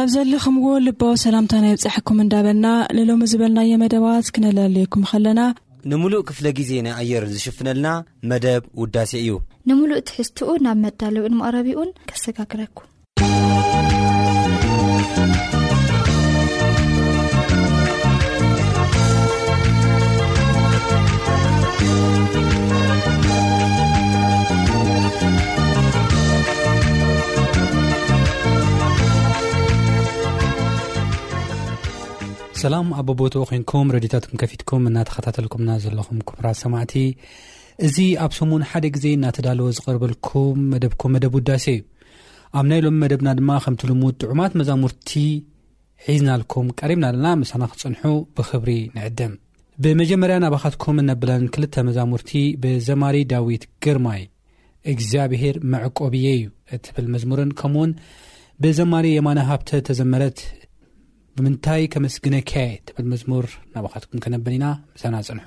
ኣብ ዘለኹምዎ ልባዊ ሰላምታና ይብጻሕኩም እንዳበልና ንሎሚ ዝበልናዮ መደባት ክነላልየኩም ከለና ንምሉእ ክፍለ ግዜ ናይ ኣየር ዝሽፍነልና መደብ ውዳሴ እዩ ንምሉእ ትሕዝትኡ ናብ መዳለዊኡን መቕረቢኡን ከሰጋግረኩም ሰላም ኣቦቦትኡ ኮንኩም ረድታትኩም ከፊትኩም እናተኸታተልኩምና ዘለኹም ኩምራ ሰማዕቲ እዚ ኣብ ሰሙን ሓደ ግዜ እናተዳለወ ዝቐርበልኩም መደብኩም መደብ ውዳሴ እዩ ኣብ ናይ ሎሚ መደብና ድማ ከምቲ ልሙድ ጥዑማት መዛሙርቲ ሒዝናልኩም ቀሪብና ኣለና ምሳና ክፅንሑ ብክብሪ ንዕድም ብመጀመርያ ናባኻትኩም እነብለን ክልተ መዛሙርቲ ብዘማሪ ዳዊት ግርማይ እግዚኣብሄር መዕቆብየ እዩ እትብል መዝሙርን ከምኡውን ብዘማሪ የማነ ሃብተ ተዘመረት ብምንታይ ከመስግነካየ ትብል መዝሙር ናባኻትኩም ከነብል ኢና ምሳና ፅንሑ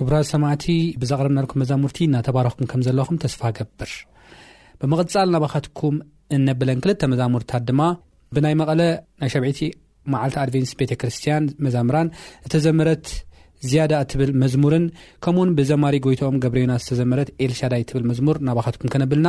ክብራ ሰማዕቲ ብዘቕረብናልኩም መዛሙርቲ እናተባረኹም ከም ዘለኹም ተስፋ ገብር ብምቕጻል ናባኻትኩም እነብለን ክልተ መዛሙርታት ድማ ብናይ መቐለ ናይ ሸብዒቲ መዓልቲ ኣድቨንስ ቤተ ክርስትያን መዛምራን እተዘመረት ዝያዳ እትብል መዝሙርን ከምኡውን ብዘማሪ ጎይታኦም ገብረዮና ዝተዘመረት ኤልሻዳይ ትብል መዝሙር ናባኻትኩም ከነብልና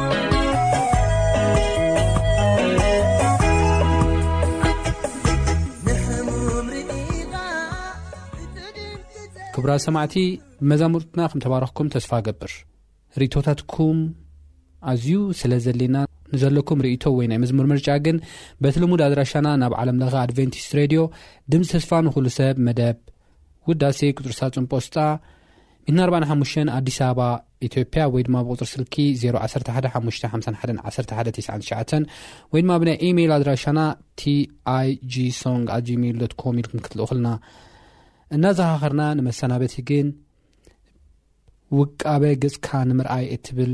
ክብራ ሰማዕቲ መዛሙርትና ከም ተባረኽኩም ተስፋ ገብር ርእቶታትኩም ኣዝዩ ስለ ዘሌና ንዘለኩም ርእቶ ወይ ናይ መዝሙር ምርጫ ግን በቲ ልሙድ ኣድራሻና ናብ ዓለምለኸ ኣድቨንቲስት ሬድዮ ድምፂ ተስፋ ንኹሉ ሰብ መደብ ውዳሴ ቁፅሪ ሳጹን ጶስጣ ሚና 45 ኣዲስ ኣበባ ኢትዮጵያ ወይ ድማ ብቁፅሪ ስልኪ 0115511199 ወይ ድማ ብናይ ኢሜይል ኣድራሻና ቲይg ሶንግ ኣ ጂሜይል ዶት ኮም ኢልኩም ክትልእኹልና እናዘኻኸርና ንመሰናበቲ ግን ውቃበ ገጽካ ንምርኣይ እትብል